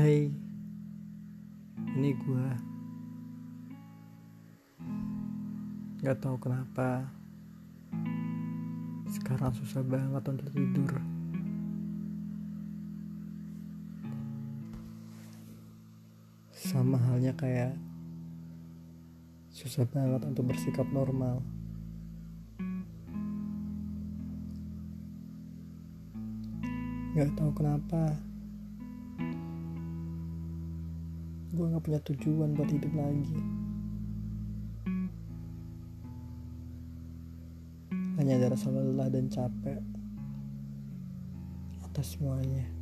Hey, ini gue. Gak tahu kenapa. Sekarang susah banget untuk tidur. Sama halnya kayak susah banget untuk bersikap normal. Gak tahu kenapa. Gue gak punya tujuan buat hidup lagi. Hanya ada rasa lelah dan capek atas semuanya.